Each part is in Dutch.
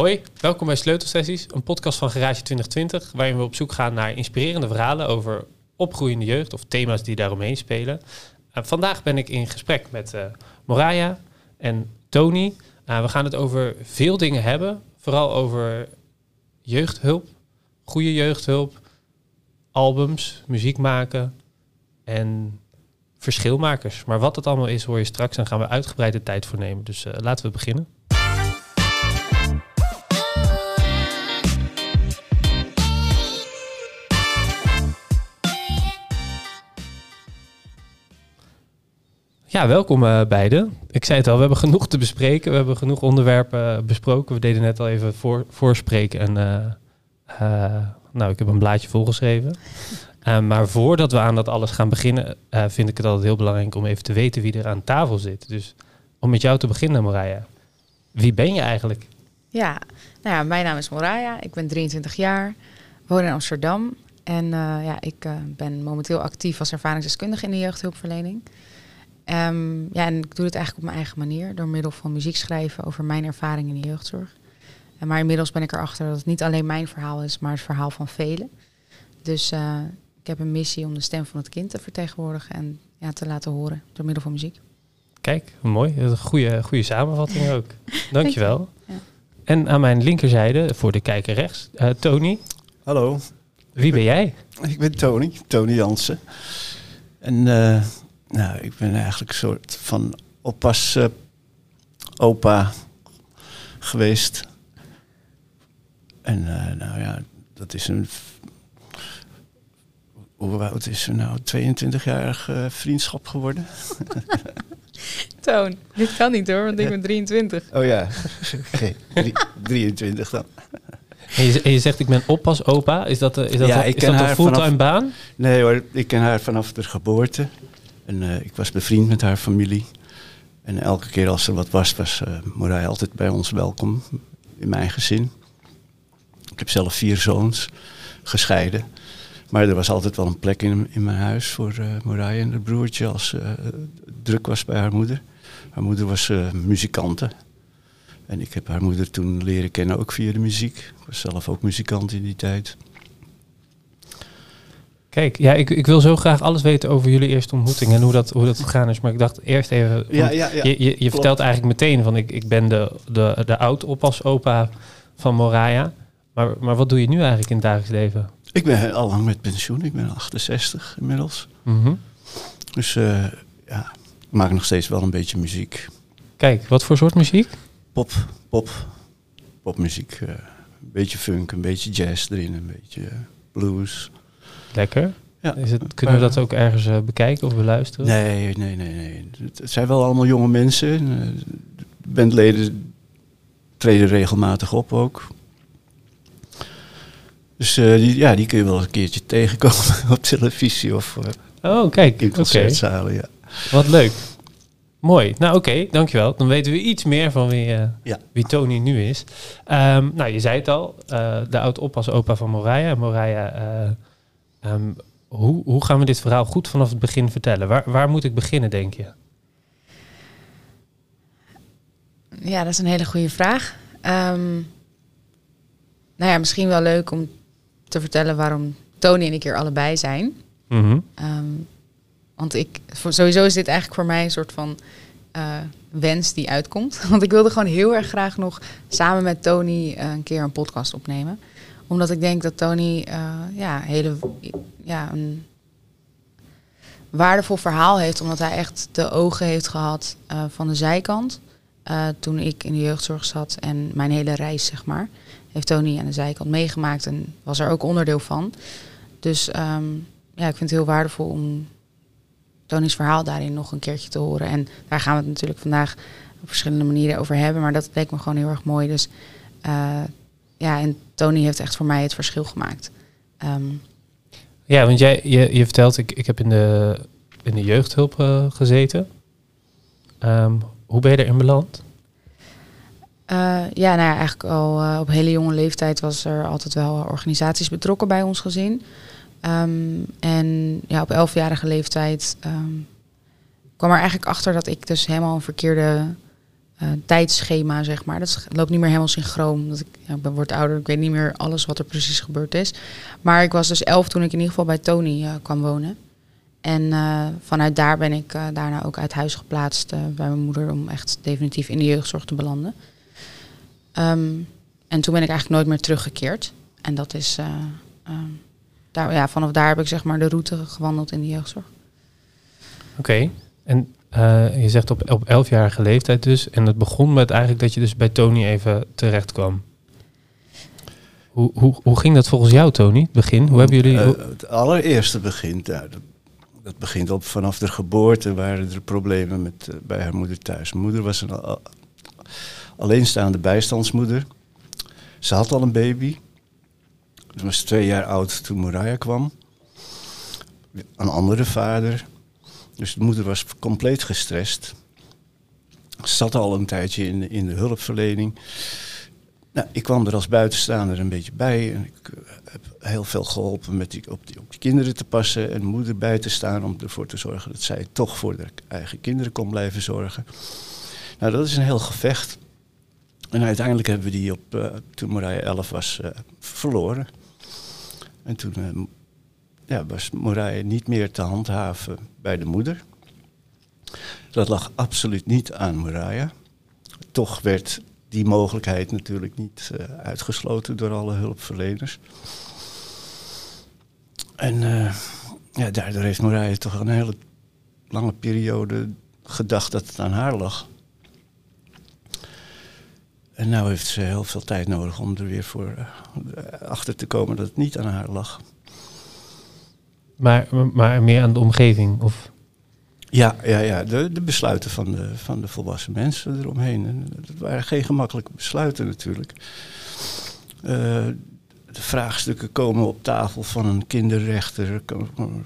Hoi, welkom bij Sleutelsessies, een podcast van Garage 2020, waarin we op zoek gaan naar inspirerende verhalen over opgroeiende jeugd of thema's die daaromheen spelen. Uh, vandaag ben ik in gesprek met uh, Moraya en Tony. Uh, we gaan het over veel dingen hebben, vooral over jeugdhulp, goede jeugdhulp, albums, muziek maken en verschilmakers. Maar wat het allemaal is, hoor je straks en gaan we uitgebreide tijd voor nemen. Dus laten we beginnen. Ja, welkom uh, beiden. Ik zei het al, we hebben genoeg te bespreken. We hebben genoeg onderwerpen uh, besproken. We deden net al even voor, voorspreken. En uh, nou, ik heb een blaadje volgeschreven. maar voordat we aan dat alles gaan beginnen, vind ik het altijd heel belangrijk om even te weten wie er aan tafel zit. Dus om met jou te beginnen, Moraya. Wie ben je eigenlijk? Ja, nou ja, mijn naam is Moraya. Ik ben 23 jaar, woon in Amsterdam. En ja, ik ben momenteel actief als ervaringsdeskundige in de jeugdhulpverlening. Um, ja, en ik doe het eigenlijk op mijn eigen manier, door middel van muziek schrijven over mijn ervaring in de jeugdzorg. En maar inmiddels ben ik erachter dat het niet alleen mijn verhaal is, maar het verhaal van velen. Dus uh, ik heb een missie om de stem van het kind te vertegenwoordigen en ja, te laten horen door middel van muziek. Kijk, mooi. Een goede, goede samenvatting ook. Dankjewel. Ja. En aan mijn linkerzijde, voor de kijker rechts, uh, Tony. Hallo. Wie ben jij? Ik ben Tony, Tony Jansen. En uh, nou, ik ben eigenlijk een soort van oppas uh, opa geweest. En uh, nou ja, dat is een. Hoe oud is er nou? 22-jarig uh, vriendschap geworden. Toon, dit kan niet hoor, want ik ben 23. Oh ja, oké. 23 dan. En je, en je, zegt ik ben oppas opa. Is dat, is dat, ja, een, is dat een fulltime vanaf, baan? Nee hoor, ik ken haar vanaf de geboorte. En uh, ik was bevriend met haar familie. En elke keer als er wat was, was uh, altijd bij ons welkom. In mijn gezin. Ik heb zelf vier zoons, gescheiden. Maar er was altijd wel een plek in, in mijn huis voor uh, en haar broertje als uh, druk was bij haar moeder. Haar moeder was uh, muzikante. En ik heb haar moeder toen leren kennen ook via de muziek. Ik was zelf ook muzikant in die tijd. Kijk, ja, ik, ik wil zo graag alles weten over jullie eerste ontmoeting en hoe dat, hoe dat gegaan is. Maar ik dacht eerst even, ja, ja, ja. je, je, je vertelt eigenlijk meteen van ik, ik ben de, de, de oud-oppas-opa van Moraya. Maar, maar wat doe je nu eigenlijk in het dagelijks leven? Ik ben al lang met pensioen, ik ben 68 inmiddels. Mm -hmm. Dus uh, ja, ik maak nog steeds wel een beetje muziek. Kijk, wat voor soort muziek? Pop, pop, popmuziek. Uh, een beetje funk, een beetje jazz erin, een beetje blues. Lekker. Ja. Is het, kunnen we dat ook ergens uh, bekijken of beluisteren? Nee, nee, nee, nee. Het zijn wel allemaal jonge mensen. Uh, bandleden treden regelmatig op ook. Dus uh, die, ja, die kun je wel een keertje tegenkomen op televisie of oh, kijk. in concertzalen. Ja. Wat leuk. Mooi. Nou oké, okay, dankjewel. Dan weten we iets meer van wie, ja. wie Tony nu is. Um, nou, je zei het al, de oud-oppas opa van Moraya. Moraya Um, hoe, hoe gaan we dit verhaal goed vanaf het begin vertellen? Waar, waar moet ik beginnen, denk je? Ja, dat is een hele goede vraag. Um, nou ja, misschien wel leuk om te vertellen waarom Tony en ik hier allebei zijn. Mm -hmm. um, want ik, voor, sowieso is dit eigenlijk voor mij een soort van uh, wens die uitkomt. Want ik wilde gewoon heel erg graag nog samen met Tony uh, een keer een podcast opnemen omdat ik denk dat Tony uh, ja, hele, ja, een waardevol verhaal heeft. Omdat hij echt de ogen heeft gehad uh, van de zijkant. Uh, toen ik in de jeugdzorg zat en mijn hele reis, zeg maar. Heeft Tony aan de zijkant meegemaakt en was er ook onderdeel van. Dus um, ja, ik vind het heel waardevol om Tony's verhaal daarin nog een keertje te horen. En daar gaan we het natuurlijk vandaag op verschillende manieren over hebben. Maar dat leek me gewoon heel erg mooi. Dus ja, en Tony heeft echt voor mij het verschil gemaakt. Um, ja, want jij je, je vertelt, ik, ik heb in de, in de jeugdhulp uh, gezeten. Um, hoe ben je erin beland? Uh, ja, nou ja, eigenlijk al uh, op hele jonge leeftijd was er altijd wel organisaties betrokken bij ons gezin. Um, en ja, op elfjarige leeftijd kwam er eigenlijk achter dat ik dus helemaal een verkeerde uh, tijdschema, zeg maar. Dat loopt niet meer helemaal synchroon. Ik, ja, word ouder, ik weet niet meer alles wat er precies gebeurd is. Maar ik was dus elf toen ik in ieder geval bij Tony uh, kwam wonen. En uh, vanuit daar ben ik daarna ook uit huis geplaatst bij mijn moeder om echt definitief in de jeugdzorg te belanden. Um, en toen ben ik eigenlijk nooit meer teruggekeerd. En dat is, um, daar, ja, vanaf daar heb ik zeg maar de route gewandeld in de jeugdzorg. Oké, en uh, je zegt op, op elfjarige leeftijd dus. En het begon met eigenlijk dat je dus bij Tony even terecht kwam. Hoe, hoe, hoe ging dat volgens jou, Tony? Het begin? Hoe hebben jullie... Uh, het allereerste begin, dat, dat, begint op vanaf de geboorte waren er problemen met, uh, bij haar moeder thuis. Mijn moeder was een alleenstaande bijstandsmoeder. Ze had al een baby. Ze was twee jaar oud toen Mariah kwam. Een andere vader. Dus de moeder was compleet gestrest. Zat al een tijdje in, in de hulpverlening. Nou, ik kwam er als buitenstaander een beetje bij. Ik eh, heb heel veel geholpen met op, die, kinderen te passen en de moeder bij te staan om ervoor te zorgen dat zij toch voor de eigen kinderen kon blijven zorgen. Nou, dat is een heel gevecht. En uiteindelijk hebben we die op, uh, toen Marije 11 was, uh, verloren. En toen ja, was Moraille niet meer te handhaven bij de moeder. Dat lag absoluut niet aan Moraille. Toch werd die mogelijkheid natuurlijk niet uh, uitgesloten door alle hulpverleners. En uh, ja, daardoor heeft Moraille toch een hele lange periode gedacht dat het aan haar lag. En nu heeft ze heel veel tijd nodig om er weer voor uh, achter te komen dat het niet aan haar lag. Maar, maar meer aan de omgeving? Of? Ja, ja, ja. De, de besluiten van de, van de volwassen mensen eromheen. En dat waren geen gemakkelijke besluiten natuurlijk. Uh, de vraagstukken komen op tafel van een kinderrechter, een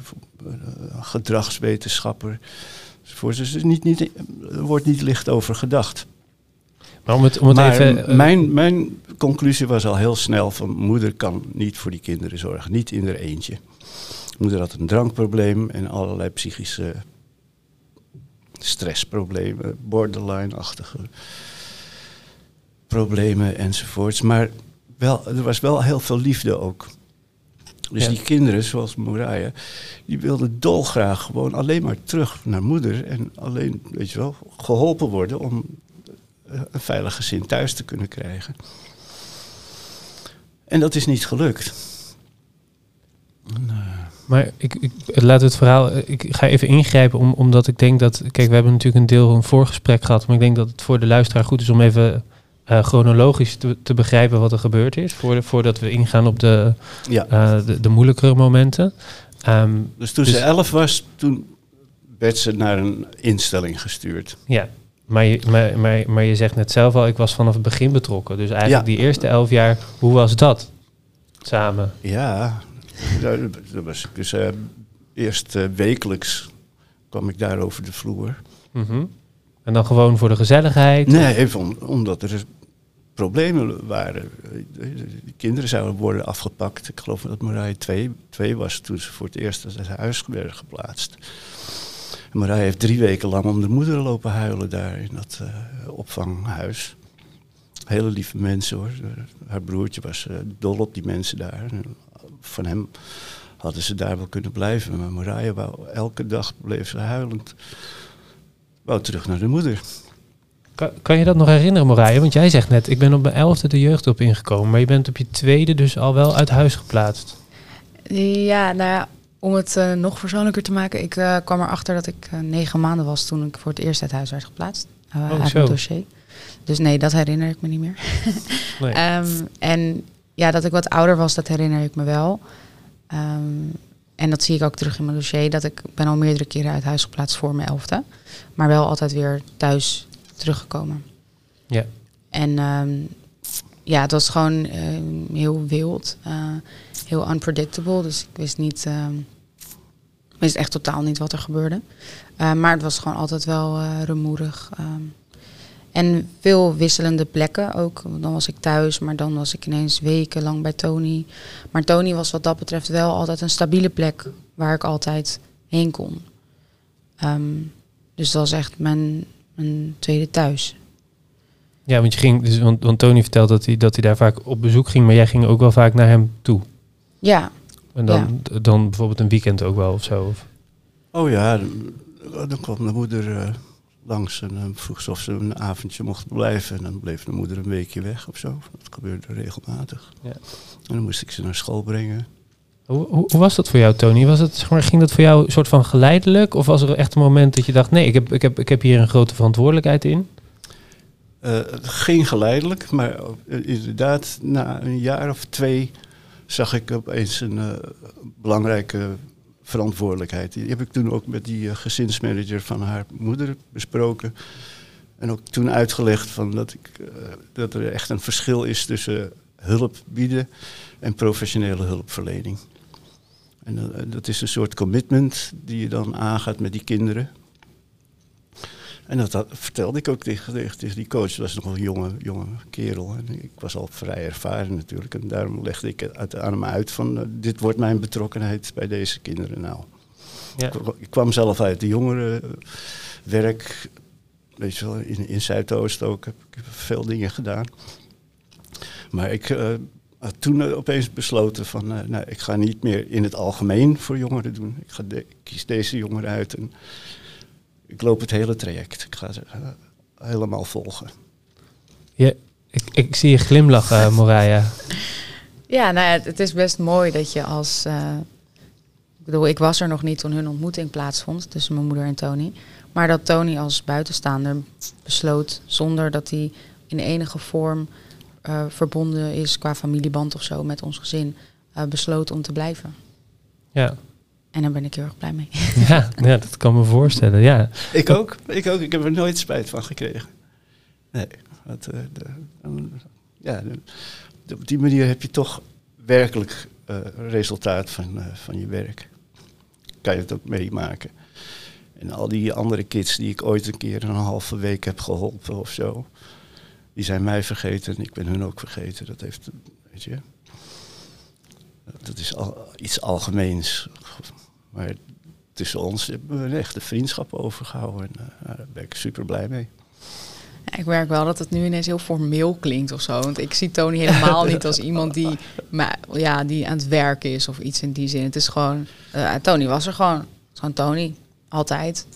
gedragswetenschapper. Enzovoort. Dus er, niet, niet, er wordt niet licht over gedacht. Maar, om het, om het maar even, uh, mijn, mijn conclusie was al heel snel van moeder kan niet voor die kinderen zorgen, niet in haar eentje. Moeder had een drankprobleem en allerlei psychische stressproblemen, borderline-achtige problemen enzovoorts. Maar wel, er was wel heel veel liefde ook. Dus ja. die kinderen, zoals Moraya, die wilden dolgraag gewoon alleen maar terug naar moeder en alleen, weet je wel, geholpen worden om een veilig gezin thuis te kunnen krijgen. En dat is niet gelukt. Maar ik, ik, laat het verhaal. Ik ga even ingrijpen, om, omdat ik denk dat. Kijk, we hebben natuurlijk een deel een voorgesprek gehad. Maar ik denk dat het voor de luisteraar goed is om even uh, chronologisch te, te, begrijpen wat er gebeurd is. Voor, voordat we ingaan op de, ja. uh, de, de, moeilijkere momenten. Um, dus toen dus, ze elf was, toen werd ze naar een instelling gestuurd. Ja, maar je, maar, maar, maar je zegt net zelf al, ik was vanaf het begin betrokken. Dus eigenlijk ja. die eerste elf jaar, hoe was dat samen? Ja, dat, was dus uh, eerst uh, wekelijks kwam ik daar over de vloer. Mm -hmm. En dan gewoon voor de gezelligheid? Nee, even om, omdat er problemen waren. De kinderen zouden worden afgepakt. Ik geloof dat Marije twee, twee was toen ze voor het eerst uit huis werden geplaatst. En Marije heeft drie weken lang om de moeder lopen huilen daar in dat uh, opvanghuis. Hele lieve mensen hoor. Haar broertje was uh, dol op die mensen daar van hem hadden ze daar wel kunnen blijven. Maar Marije wou elke dag bleef ze huilend. Wou terug naar de moeder. Kan, kan je dat nog herinneren, Marije? Want jij zegt net, ik ben op mijn elfde de jeugd op ingekomen. Maar je bent op je tweede dus al wel uit huis geplaatst. Ja, nou ja, om het uh, nog persoonlijker te maken. Ik uh, kwam erachter dat ik uh, negen maanden was toen ik voor het eerst uit huis werd geplaatst. oh, uit zo. dossier. Dus nee, dat herinner ik me niet meer. nee. um, en ja, dat ik wat ouder was, dat herinner ik me wel. Um, en dat zie ik ook terug in mijn dossier. Dat ik ben al meerdere keren uit huis geplaatst voor mijn elfde. Maar wel altijd weer thuis teruggekomen. Ja. En um, ja, het was gewoon uh, heel wild. Uh, heel unpredictable. Dus ik wist niet... Um, wist echt totaal niet wat er gebeurde. Uh, maar het was gewoon altijd wel rumoerig. Um, en veel wisselende plekken ook. Dan was ik thuis, maar dan was ik ineens wekenlang bij Tony. Maar Tony was wat dat betreft wel altijd een stabiele plek waar ik altijd heen kon. Um, dus dat was echt mijn, mijn tweede thuis. Ja, want, je ging, dus, want, want Tony vertelt dat hij, dat hij daar vaak op bezoek ging, maar jij ging ook wel vaak naar hem toe. Ja, En dan, dan bijvoorbeeld een weekend ook wel of zo. Of, Oh ja, dan, dan kwam de moeder eh, langs en dan vroeg ze of ze een avondje mocht blijven. En dan bleef de moeder een weekje weg of zo. Dat gebeurde regelmatig. Ja. En dan moest ik ze naar school brengen. hoe, hoe, hoe was dat voor jou, Tony? Was het, zeg maar, ging dat voor jou een soort van geleidelijk? Of was er echt een moment dat je dacht, nee, ik heb, ik heb, ik heb hier een grote verantwoordelijkheid in? Eh, het ging geleidelijk, maar eh, inderdaad, na een jaar of twee zag ik opeens een eh, belangrijke verantwoordelijkheid. Die heb ik toen ook met die eh, gezinsmanager van haar moeder besproken. En ook toen uitgelegd van dat, ik, eh, dat er echt een verschil is tussen hulp bieden en professionele hulpverlening. En eh, dat is een soort commitment die je dan aangaat met die kinderen. En dat, vertelde ik ook tegen, die coach. Dat was nog een jonge, jonge kerel. En ik was al vrij ervaren natuurlijk. En daarom legde ik het uit- aan hem uit van... eh, dit wordt mijn betrokkenheid bij deze kinderen nou. Ja. Ik, kwam zelf uit de jongerenwerk. Weet je wel, in, in Zuidoost ook. Heb ik heb veel dingen gedaan. Maar ik eh, had toen eh, opeens besloten van... eh, nou, ik ga niet meer in het algemeen voor jongeren doen. Ik, ga de- ik kies deze jongeren uit en ik loop het hele traject. Ik ga ze eh, helemaal volgen. Je, ik, ik zie je glimlachen, Moraya. Ja, nou ja, het, het is best mooi dat je als. eh, ik bedoel, ik was er nog niet toen hun ontmoeting plaatsvond tussen mijn moeder en Tony. Maar dat Tony als buitenstaander besloot, zonder dat hij in enige vorm eh, verbonden is qua familieband of zo met ons gezin, eh, besloot om te blijven. Ja. En daar ben ik heel erg blij mee. Ja, ja, dat kan me voorstellen. Ja. Ik ook. Ik ook. Ik heb er nooit spijt van gekregen. Nee. Dat, eh, de, ja, de- de- op die manier heb je toch werkelijk eh, resultaat van, eh, van je werk. Kan je het ook meemaken. En al die andere kids die ik ooit een keer een halve week heb geholpen of zo, die zijn mij vergeten en ik ben hun ook vergeten. Dat heeft, weet je, dat is al, iets algemeens. Maar tussen ons hebben we een echte vriendschap overgehouden. En eh, nou, daar ben ik super blij mee. Ja, ik merk wel dat het nu ineens heel formeel klinkt of zo. Want ik zie Tony helemaal niet als iemand die, maar, ja, die aan het werken is of iets in die zin. Het is gewoon, eh, Tony was er gewoon. Gewoon Tony, altijd.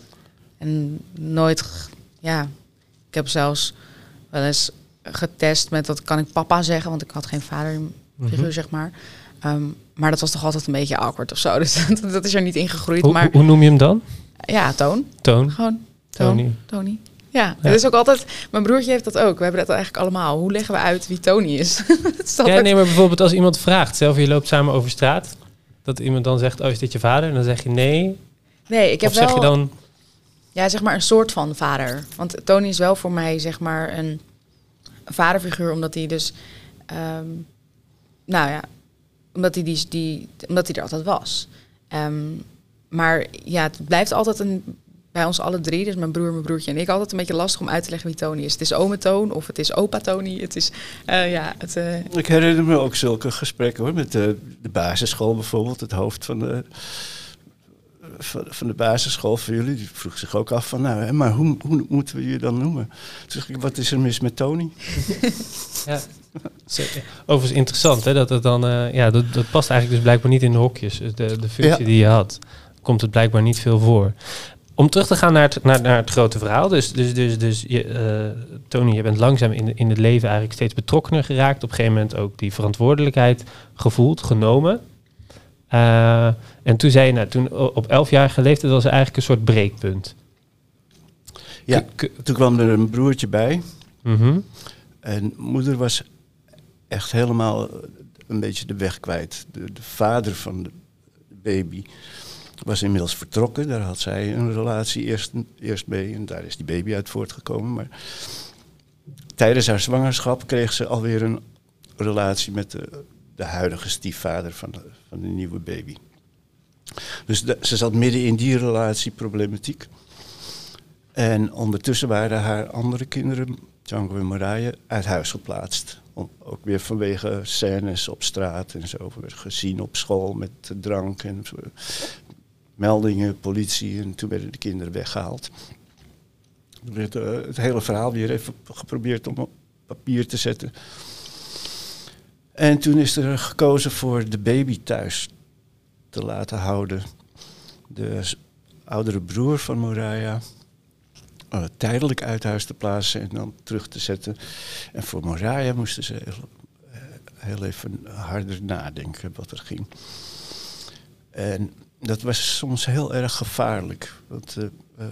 En nooit, ja, ik heb zelfs wel eens getest met, dat kan ik papa zeggen, want ik had geen vaderfiguur, Mhm. zeg maar. Ehm, maar dat was toch altijd een beetje awkward of zo. Dus dat, dat is er niet ingegroeid. Hoe, Maar hoe, noem je hem dan? ja, Toon. Toon? Gewoon Toon. Tony. Tony. Ja, het is ook altijd. Mijn broertje heeft dat ook. We hebben dat eigenlijk allemaal. Hoe leggen we uit wie Tony is? Is Ja, nee, maar bijvoorbeeld als iemand vraagt, zelf je loopt samen over straat, dat iemand dan zegt, oh, is dit je vader? En dan zeg je nee. nee, ik heb of zeg wel. je dan, Ja, zeg maar een soort van vader. Want Tony is wel voor mij zeg maar een vaderfiguur, omdat hij dus, ehm, nou ja, omdat hij, die, die, omdat hij er altijd was. Ehm, maar ja, het blijft altijd een, bij ons alle drie, dus mijn broer, mijn broertje en ik, altijd een beetje lastig om uit te leggen wie Tony is. Het is ome Toon of het is opa Tony. Het is, eh, ja, het... eh, Ik herinner me ook zulke gesprekken hoor, met de, de basisschool bijvoorbeeld. Het hoofd van de, van, van de basisschool voor jullie, die vroeg zich ook af van, nou, hè, maar hoe, hoe moeten we je dan noemen? Toen zeg ik, wat is er mis met Tony? ja. Overigens interessant, hè, dat het dan, eh, ja, dat, dat past eigenlijk dus blijkbaar niet in de hokjes, dus de, de functie Ja. die je had. Komt het blijkbaar niet veel voor. Om terug te gaan naar het, naar, naar het grote verhaal. Dus, dus, dus, dus je, eh, Tony, je bent langzaam in, in het leven eigenlijk steeds betrokkener geraakt. Op een gegeven moment ook die verantwoordelijkheid gevoeld, genomen. Eh, en toen zei je, nou, toen op elfjarige leeftijd was er eigenlijk een soort breekpunt. Ja, toen kwam er een broertje bij. mhm. En moeder was echt helemaal een beetje de weg kwijt. De, de vader van de baby was inmiddels vertrokken. Daar had zij een relatie eerst, eerst mee en daar is die baby uit voortgekomen. Maar tijdens haar zwangerschap kreeg ze alweer een relatie met de, de huidige stiefvader van de, van de nieuwe baby. Dus ze zat midden in die relatieproblematiek. En ondertussen waren haar andere kinderen, Django en Marije, uit huis geplaatst. Ook weer vanwege scènes op straat en zo. Werd gezien op school met drank en zo. meldingen, politie. En toen werden de kinderen weggehaald. Er werd eh, het hele verhaal weer even geprobeerd om papier te zetten. En toen is er gekozen voor de baby thuis te laten houden. De oudere broer van Moraya eh, tijdelijk uit huis te plaatsen en dan terug te zetten. En voor Moraya moesten ze heel, eh, heel even harder nadenken wat er ging. En dat was soms heel erg gevaarlijk. Want eh,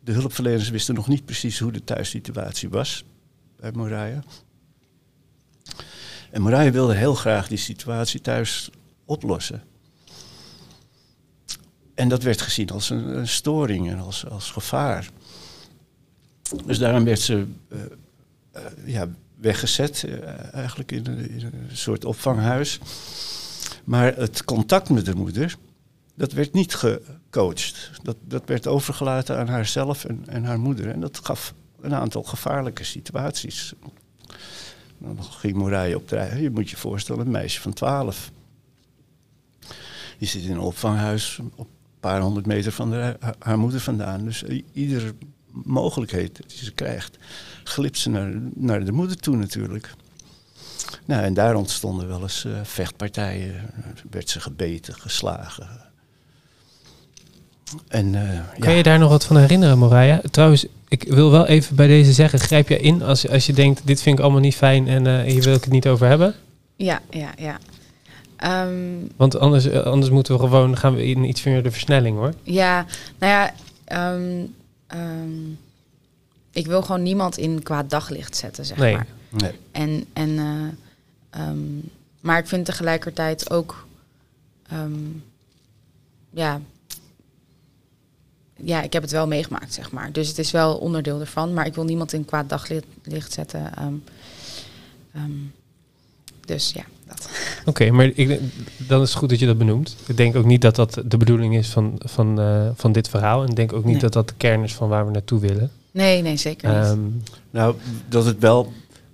de hulpverleners wisten nog niet precies hoe de thuissituatie was bij Moraya. En Moraya wilde heel graag die situatie thuis oplossen. En dat werd gezien als een, storing en als, als gevaar. Dus daarom werd ze eh, eh, ja, weggezet, eh, eigenlijk in een, soort opvanghuis. Maar het contact met de moeder, dat werd niet gecoacht. Dat, dat werd overgelaten aan haarzelf en, en haar moeder. En dat gaf een aantal gevaarlijke situaties. Dan ging Moraille op de Je moet je voorstellen, een meisje van 12. Die zit in een opvanghuis op paar honderd meter van de, haar, haar moeder vandaan. Dus i- iedere mogelijkheid die ze krijgt, glipt ze naar, naar de moeder toe natuurlijk. Nou, en daar ontstonden wel eens eh, vechtpartijen. Werd ze gebeten, geslagen. En, eh, Kan ja. je daar nog wat van herinneren, Moraya? Trouwens, ik wil wel even bij deze zeggen, grijp je in als, als je denkt, dit vind ik allemaal niet fijn en eh, hier wil ik het niet over hebben? Ja, ja, ja. Ehm, Want anders, eh, anders moeten we gewoon, gaan we in iets meer de versnelling hoor. ja, nou ja, ehm, ehm, ik wil gewoon niemand in kwaad daglicht zetten, zeg Nee. maar. Nee. En, en, eh, ehm, maar ik vind tegelijkertijd ook, ehm, ja, ja, ik heb het wel meegemaakt, zeg maar. Dus het is wel onderdeel ervan, maar ik wil niemand in kwaad daglicht licht zetten. ehm. Ehm, dus ja, dat. Oké, maar ik, denk- dan is het goed dat je dat benoemt. Ik denk ook niet dat dat de bedoeling is van, van, eh, van dit verhaal. En ik denk ook niet Nee. dat dat de kern is van waar we naartoe willen. Nee, nee, zeker niet. Ehm, Nou, dat het wel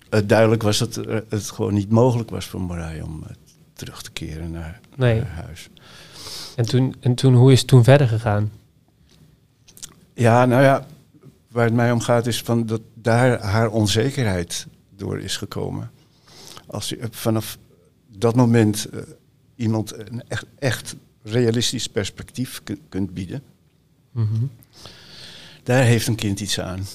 eh, duidelijk was dat eh, het gewoon niet mogelijk was voor Moray om terug te keren naar, Nee. naar huis. en, toen, en toen, hoe is het toen verder gegaan? Ja, nou ja, waar het mij om gaat is van dat daar haar onzekerheid door is gekomen. Als je vanaf dat moment eh, iemand een echt, echt realistisch perspectief kun- kunt bieden, Mhm. daar heeft een kind iets aan.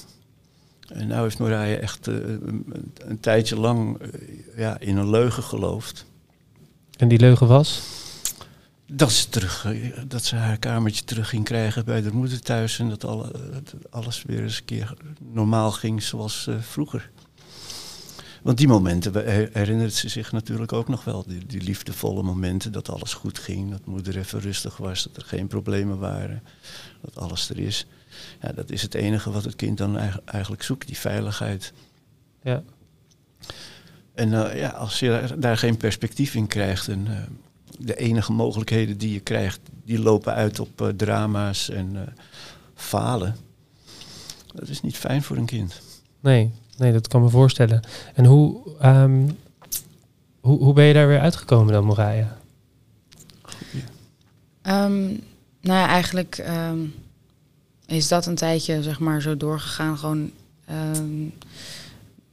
En nou heeft Moraille echt eh, een, een tijdje lang eh, ja, in een leugen geloofd. En die leugen was? Dat ze, terug, dat ze haar kamertje terug ging krijgen bij de moeder thuis. En dat alle, dat alles weer eens een keer normaal ging zoals vroeger. Want die momenten he- herinnert ze zich natuurlijk ook nog wel. Die, die liefdevolle momenten dat alles goed ging. Dat moeder even rustig was. Dat er geen problemen waren. Dat alles er is. Ja, dat is het enige wat het kind dan eigen- eigenlijk zoekt. Die veiligheid. Ja. En eh, ja, als je daar, geen perspectief in krijgt en eh, de enige mogelijkheden die je krijgt, die lopen uit op eh, drama's en falen. Dat is niet fijn voor een kind. Nee, nee, dat kan me voorstellen. En hoe, ehm, hoe, hoe ben je daar weer uitgekomen dan, Moraya? Ehm, nou ja, eigenlijk ehm, is dat een tijdje zeg maar zo doorgegaan. Gewoon ehm,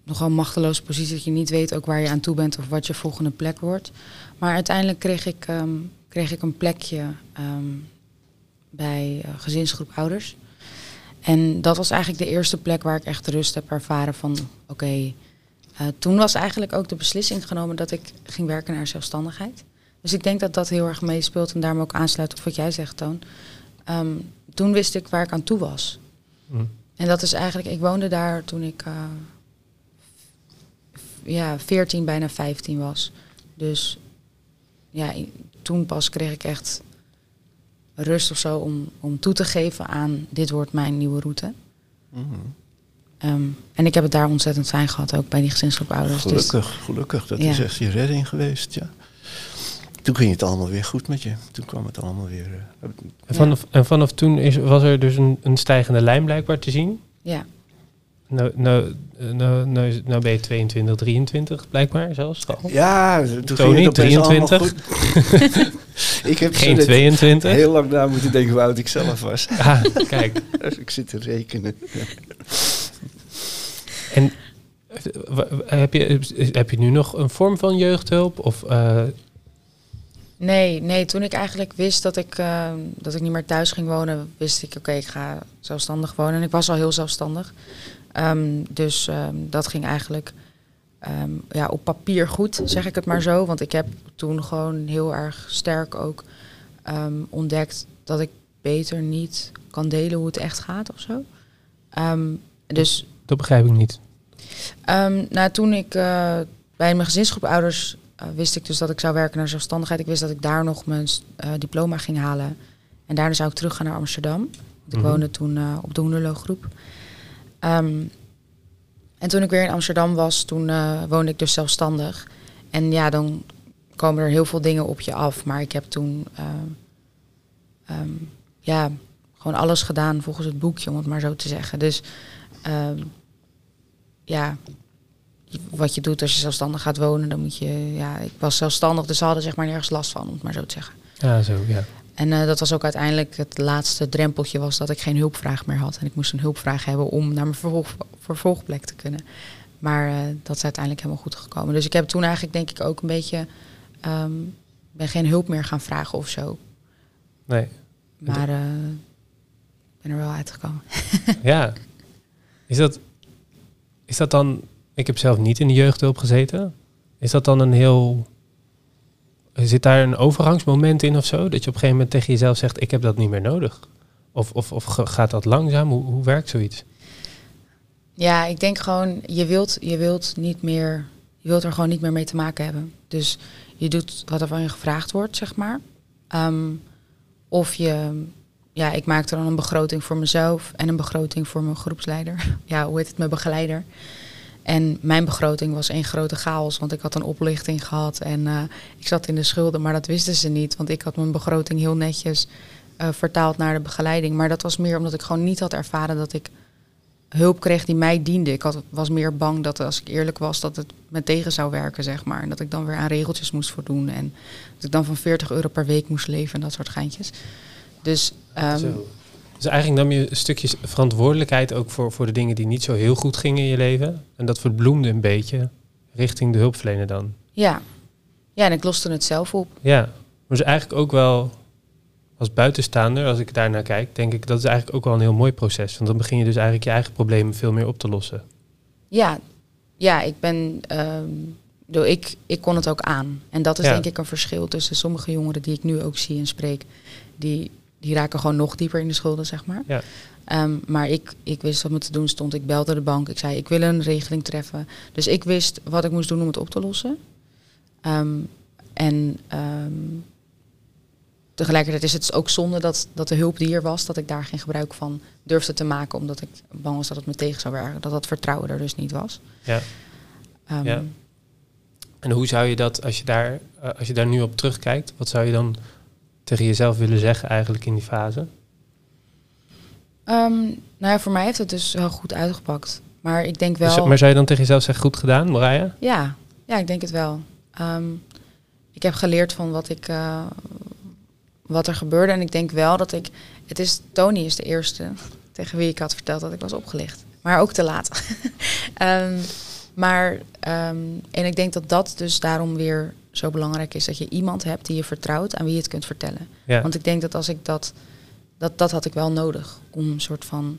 nogal een machteloze positie dat je niet weet ook waar je aan toe bent of wat je volgende plek wordt. Maar uiteindelijk kreeg ik, kreeg ik een plekje bij eh, gezinsgroep ouders. En dat was eigenlijk de eerste plek waar ik echt rust heb ervaren van oké. eh, toen was eigenlijk ook de beslissing genomen dat ik ging werken naar zelfstandigheid. Dus ik denk dat dat heel erg meespeelt en daarom ook aansluit op wat jij zegt, Toon. Ehm, toen wist ik waar ik aan toe was. Hm. En dat is eigenlijk, ik woonde daar toen ik f- ja, 14, bijna 15 was. Dus ja, toen pas kreeg ik echt rust of zo om, om toe te geven aan dit wordt mijn nieuwe route. Ehm, en ik heb het daar ontzettend fijn gehad, ook bij die gezinsgroep ouders. Dus, Gelukkig, gelukkig. Dat Ja. is echt je redding geweest, ja. Toen ging het allemaal weer goed met je. Toen kwam het allemaal weer... eh, En vanaf, en vanaf toen is, was er dus een, een stijgende lijn blijkbaar te zien. ja, Nou, nou, eh, nou, nou, nou ben je 22, 23 blijkbaar zelfs al. ja, toen Tony, ging het opeens allemaal 23. goed. ik heb Geen net 22. heel lang na moeten denken hoe oud ik zelf was. Ah, kijk. ik zit te rekenen. En Heb je, heb je nu nog een vorm van jeugdhulp? Of, uh... Nee, nee, toen ik eigenlijk wist dat ik, uh, dat ik niet meer thuis ging wonen, wist ik, oké, ik ga zelfstandig wonen. En ik was al heel zelfstandig. Um, dus um, dat ging eigenlijk um, ja, op papier goed, zeg ik het maar zo. Want ik heb toen gewoon heel erg sterk ook ontdekt dat ik beter niet kan delen hoe het echt gaat of zo. dus, dat begrijp ik niet. nou, toen ik uh, bij mijn gezinsgroepouders uh, wist ik dus dat ik zou werken naar zelfstandigheid. Ik wist dat ik daar nog mijn uh, diploma ging halen. En daarna zou ik teruggaan naar Amsterdam. Want ik mm -hmm. woonde toen uh, op de Hoenderloo-groep. Um, en toen ik weer in Amsterdam was, toen woonde ik dus zelfstandig. En ja, dan komen er heel veel dingen op je af. Maar ik heb toen um, ja, gewoon alles gedaan volgens het boekje, om het maar zo te zeggen. Dus um, ja, wat je doet als je zelfstandig gaat wonen, dan moet je, ja, ik was zelfstandig, dus ze hadden zeg maar nergens last van, om het maar zo te zeggen. Ja, zo, ja. En uh, dat was ook uiteindelijk het laatste drempeltje, was dat ik geen hulpvraag meer had. En ik moest een hulpvraag hebben om naar mijn vervolg, vervolgplek te kunnen. Maar uh, dat is uiteindelijk helemaal goed gekomen. Dus ik heb toen eigenlijk denk ik ook een beetje, um, ben geen hulp meer gaan vragen of zo. Nee. Maar uh, ben er wel uitgekomen. ja. Is dat, is dat dan ik heb zelf niet in de jeugdhulp gezeten. Is dat dan een heel. Zit daar een overgangsmoment in of zo? Dat je op een gegeven moment tegen jezelf zegt: Ik heb dat niet meer nodig? Of, of, of gaat dat langzaam? Hoe, hoe werkt zoiets? Ja, ik denk gewoon: je wilt, je wilt niet meer. Je wilt er gewoon niet meer mee te maken hebben. Dus je doet wat er van je gevraagd wordt, zeg maar. Um, of je. Ja, ik maakte dan een begroting voor mezelf en een begroting voor mijn groepsleider. Ja, hoe heet het, mijn begeleider. En mijn begroting was één grote chaos, want ik had een oplichting gehad en uh, ik zat in de schulden, maar dat wisten ze niet, want ik had mijn begroting heel netjes uh, vertaald naar de begeleiding. Maar dat was meer omdat ik gewoon niet had ervaren dat ik hulp kreeg die mij diende. Ik had, was meer bang dat als ik eerlijk was, dat het me tegen zou werken, zeg maar. En dat ik dan weer aan regeltjes moest voldoen en dat ik dan van 40 euro per week moest leven en dat soort geintjes. Dus um, dus eigenlijk nam je een stukje verantwoordelijkheid ook voor, voor de dingen die niet zo heel goed gingen in je leven. En dat verbloemde een beetje richting de hulpverlener dan. Ja, ja en ik loste het zelf op. Ja, maar is eigenlijk ook wel als buitenstaander, als ik daarnaar kijk, denk ik dat is eigenlijk ook wel een heel mooi proces. Want dan begin je dus eigenlijk je eigen problemen veel meer op te lossen. Ja, ja ik ben. Um, ik, ik kon het ook aan. En dat is ja. denk ik een verschil tussen sommige jongeren die ik nu ook zie en spreek. Die die raken gewoon nog dieper in de schulden, zeg maar. Ja. Um, maar ik, ik wist wat me te doen stond. Ik belde de bank. Ik zei, ik wil een regeling treffen. Dus ik wist wat ik moest doen om het op te lossen. Um, en um, tegelijkertijd is het ook zonde dat, dat de hulp die er was, dat ik daar geen gebruik van durfde te maken, omdat ik bang was dat het me tegen zou werken. Dat dat vertrouwen er dus niet was. Ja. ja. En hoe zou je dat, als je, daar, uh, als je daar nu op terugkijkt, wat zou je dan tegen jezelf willen zeggen eigenlijk in die fase? Um, nou ja, voor mij heeft het dus wel goed uitgepakt. Maar ik denk wel... Dus, maar zou je dan tegen jezelf zeggen, goed gedaan, Marija? Ja, ja ik denk het wel. Um, ik heb geleerd van wat, ik, uh, wat er gebeurde. En ik denk wel dat ik... Het is, Tony is de eerste tegen wie ik had verteld dat ik was opgelicht. Maar ook te laat. um, maar, um, en ik denk dat dat dus daarom weer zo belangrijk is dat je iemand hebt die je vertrouwt aan wie je het kunt vertellen. Ja. Want ik denk dat als ik dat, dat, dat had ik wel nodig om een soort van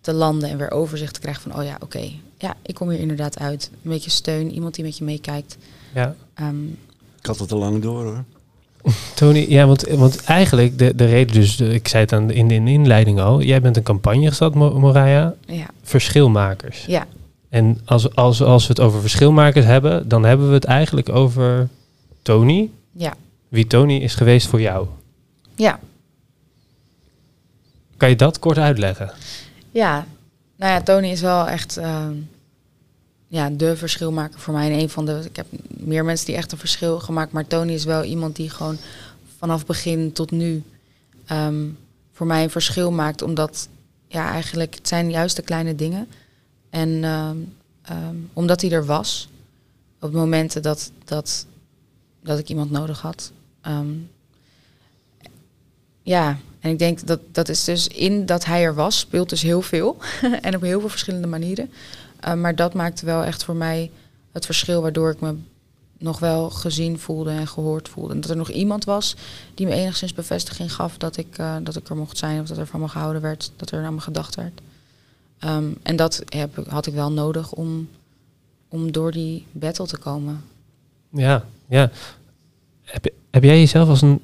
te landen en weer overzicht te krijgen van, oh ja, oké, okay, ja, ik kom hier inderdaad uit. Een beetje steun, iemand die met je meekijkt. Ja. Um, ik had het al lang door hoor. Tony, ja, want, want eigenlijk de, de reden dus, de, ik zei het aan de, in de inleiding al, jij bent een campagne gestart, Moraya. Ja. Verschilmakers. Ja. En als, als, als we het over verschilmakers hebben, dan hebben we het eigenlijk over Tony. Ja. Wie Tony is geweest voor jou. Ja. Kan je dat kort uitleggen? Ja, nou ja, Tony is wel echt uh, ja, de verschilmaker voor mij. En een van de, ik heb meer mensen die echt een verschil gemaakt, maar Tony is wel iemand die gewoon vanaf begin tot nu um, voor mij een verschil maakt. Omdat ja, eigenlijk het zijn juist de kleine dingen en um, um, omdat hij er was, op momenten dat, dat, dat ik iemand nodig had. Um, ja, en ik denk dat dat is dus in dat hij er was, speelt dus heel veel. en op heel veel verschillende manieren. Maar dat maakte wel echt voor mij het verschil, waardoor ik me nog wel gezien voelde en gehoord voelde. En dat er nog iemand was die me enigszins bevestiging gaf dat ik, uh, dat ik er mocht zijn of dat er van me gehouden werd, dat er naar me gedacht werd. Um, en dat heb, had ik wel nodig om, om door die battle te komen. Ja, ja. Heb, heb jij jezelf als een,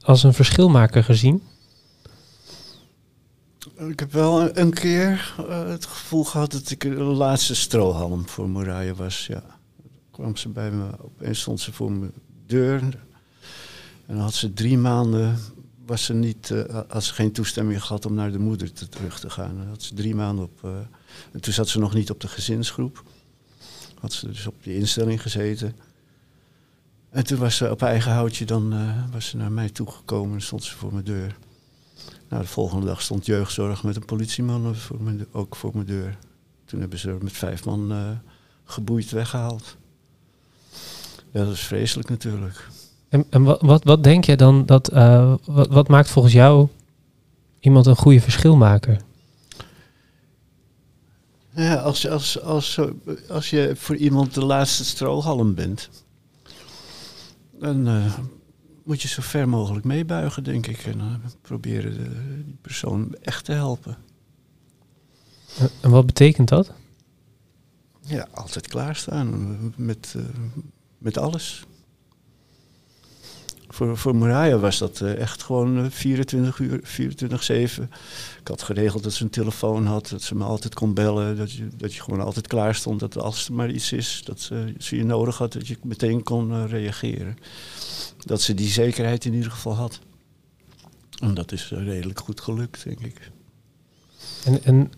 als een verschilmaker gezien? Ik heb wel een keer uh, het gevoel gehad dat ik de laatste strohalm voor Moraya was. Ja. kwam ze bij me, opeens stond ze voor mijn deur. En dan had ze drie maanden, was ze niet, uh, had ze geen toestemming gehad om naar de moeder te, terug te gaan. Dan had ze drie maanden op, uh, en toen zat ze nog niet op de gezinsgroep. Had ze dus op die instelling gezeten. En toen was ze op eigen houtje, dan was ze naar mij toegekomen en stond ze voor mijn deur. Nou, de volgende dag stond jeugdzorg met een politieman voor mijn, ook voor mijn deur. Toen hebben ze er met vijf man geboeid weggehaald. Ja, dat is vreselijk natuurlijk. En, en wat, wat, wat denk je dan dat, uh, wat, wat maakt volgens jou iemand een goede verschilmaker? Ja, als, als, als, als je voor iemand de laatste strohalm bent, dan uh, moet je zo ver mogelijk meebuigen, denk ik. En uh, proberen de, die persoon echt te helpen. En wat betekent dat? Ja, altijd klaarstaan met, uh, met alles. Voor, voor Moraya was dat uh, echt gewoon 24 uur, 24-7. Ik had geregeld dat ze een telefoon had, dat ze me altijd kon bellen. Dat je, dat je gewoon altijd klaar stond, dat als er maar iets is, dat ze, ze je nodig had, dat je meteen kon reageren dat ze die zekerheid in ieder geval had. En dat is redelijk goed gelukt, denk ik. En, en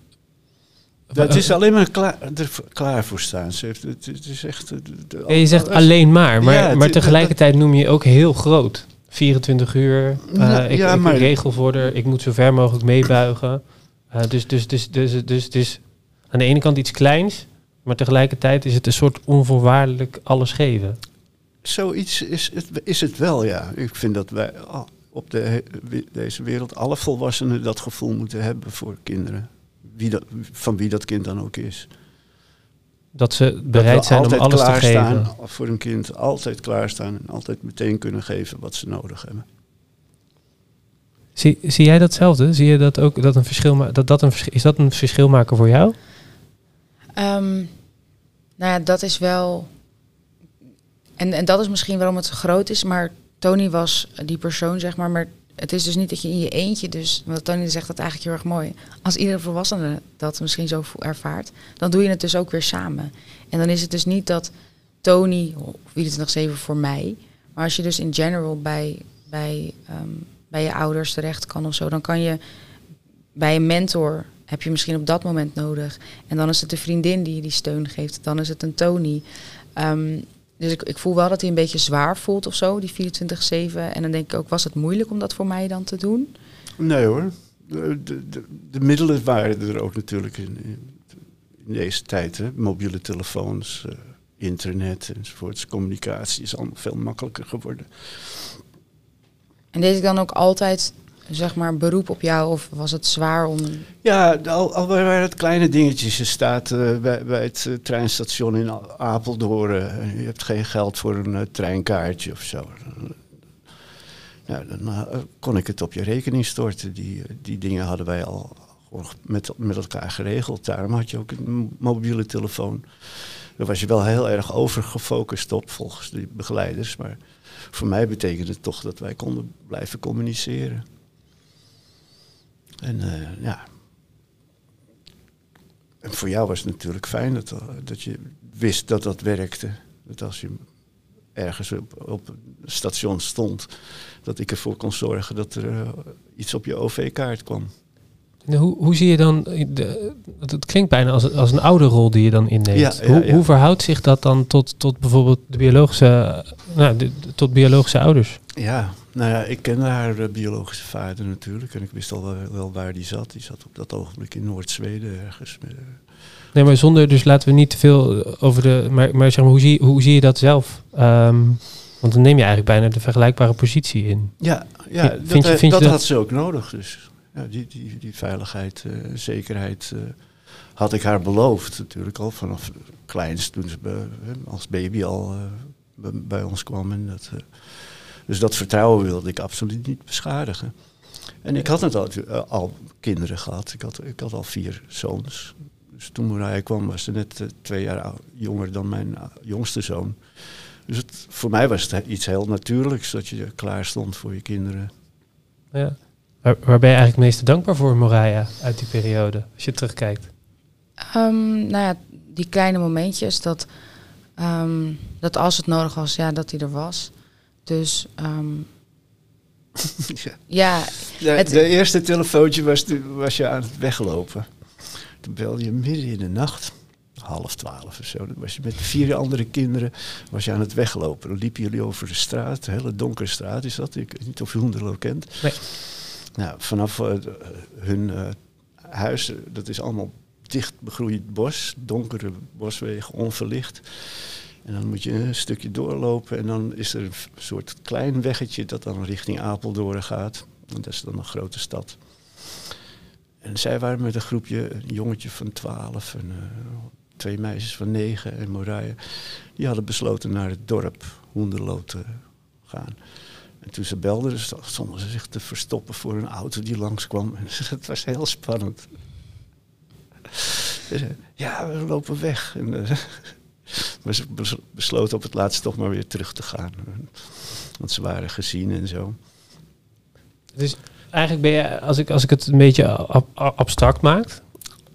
dat is alleen maar klaar, er klaar voor staan. Ze heeft, het, het is echt. De, ja, je zegt alleen maar, maar, ja, maar tegelijkertijd noem je ook heel groot. 24 uur, uh, ja, ik, ja, ik maar, regelvorder, ik moet zo ver mogelijk meebuigen. Uh, dus, dus, dus, dus, dus, dus, dus aan de ene kant iets kleins, maar tegelijkertijd is het een soort onvoorwaardelijk alles geven zoiets is het, is het wel, ja. Ik vind dat wij op de, deze wereld, alle volwassenen, dat gevoel moeten hebben voor kinderen. Wie dat, van wie dat kind dan ook is. Dat ze bereid dat zijn om alles te geven. Voor een kind altijd klaarstaan en altijd meteen kunnen geven wat ze nodig hebben. Zie, zie jij datzelfde? Zie je dat ook dat een verschil dat dat een is dat een verschil maken voor jou? Um, nou ja, dat is wel en, en dat is misschien waarom het zo groot is. Maar Tony was die persoon, zeg maar. Maar het is dus niet dat je in je eentje, dus wat Tony zegt dat eigenlijk heel erg mooi. Als iedere volwassene dat misschien zo ervaart, dan doe je het dus ook weer samen. En dan is het dus niet dat Tony, of wie het nog zeven voor mij, maar als je dus in general bij, bij, um, bij je ouders terecht kan of zo, dan kan je bij een mentor heb je misschien op dat moment nodig. En dan is het de vriendin die je die steun geeft. Dan is het een Tony. Um, dus ik, ik voel wel dat hij een beetje zwaar voelt of zo, die 24-7. En dan denk ik ook, was het moeilijk om dat voor mij dan te doen? Nee hoor. De, de, de, middelen waren er ook natuurlijk in, in deze tijd. Hè? Mobiele telefoons, uh, internet enzovoorts. Communicatie is allemaal veel makkelijker geworden. En deed ik dan ook altijd zeg maar, beroep op jou of was het zwaar om... Ja, al, al waren het kleine dingetjes. Je staat uh, bij, bij, het uh, treinstation in Apeldoorn. Uh, je hebt geen geld voor een treinkaartje of zo. Nou, dan kon ik het op je rekening storten. Die, die dingen hadden wij al met, met elkaar geregeld. Daarom had je ook een mobiele telefoon. Daar was je wel heel erg over gefocust op, volgens de begeleiders. Maar voor mij betekende het toch dat wij konden blijven communiceren. En uh, ja. En voor jou was het natuurlijk fijn dat, dat je wist dat dat werkte. Dat als je ergens op, het station stond, dat ik ervoor kon zorgen dat er uh, iets op je OV-kaart kwam. Hoe, hoe zie je dan, de, het klinkt bijna als, als een oude rol die je dan inneemt. Ja, ja, hoe, ja. hoe, verhoudt zich dat dan tot, tot bijvoorbeeld de biologische, nou, de, tot biologische ouders? Ja, nou ja, ik kende haar uh, biologische vader natuurlijk. En ik wist al wel, wel, waar die zat. Die zat op dat ogenblik in Noord-Zweden ergens. Met, uh, nee, maar zonder, dus laten we niet te veel over de. Maar, maar zeg maar, hoe zie, hoe zie je dat zelf? Um, want dan neem je eigenlijk bijna de vergelijkbare positie in. Ja, ja vind, dat, je, vind dat, dat had ze ook nodig. Dus ja, die, die, die veiligheid, uh, zekerheid had ik haar beloofd, natuurlijk al vanaf kleins, toen ze als baby al eh, bij- ons kwam. En dat, eh, dus dat vertrouwen wilde ik absoluut niet beschadigen. En ik had het al, eh, al kinderen gehad. Ik had, ik had al vier zoons. Dus toen Mariah kwam, was ze net eh, twee jaar jonger dan mijn eh, jongste zoon. Dus het, voor mij was het iets heel natuurlijks dat je klaar stond voor je kinderen. Ja. Waar, waar ben je eigenlijk het meeste dankbaar voor, Moraya, uit die periode, als je terugkijkt? Ehm, nou ja, die kleine momentjes dat, ehm, dat als het nodig was, ja, dat hij er was. Dus ehm, Ja. ja, De, Het- de eerste telefoontje was, toen was je aan het weglopen. Toen belde je midden in de nacht, half twaalf of zo. Dan was je met vier andere kinderen was je aan het weglopen. Dan liepen jullie over de straat, een hele donkere straat is dat. Ik weet niet of je Hoenderloo kent. Nee. Nou, vanaf eh, hun eh, huis, eh, dat is allemaal dicht begroeid bos, donkere boswegen, onverlicht. En dan moet je een stukje doorlopen en dan is er een soort klein weggetje dat dan richting Apeldoorn gaat. En dat is dan een grote stad. En zij waren met een groepje, een jongetje van 12 en twee meisjes van 9 en Morije. Die hadden besloten naar het dorp Hoenderloo te gaan. En toen ze belden, st- stonden ze zich te verstoppen voor een auto die langskwam. En het was heel spannend. Ja, we lopen weg. En, eh, maar ze bes- besloten op het laatst toch maar weer terug te gaan. Want ze waren gezien en zo. Dus eigenlijk ben je, als ik, als ik het een beetje ab- ab- abstract maak,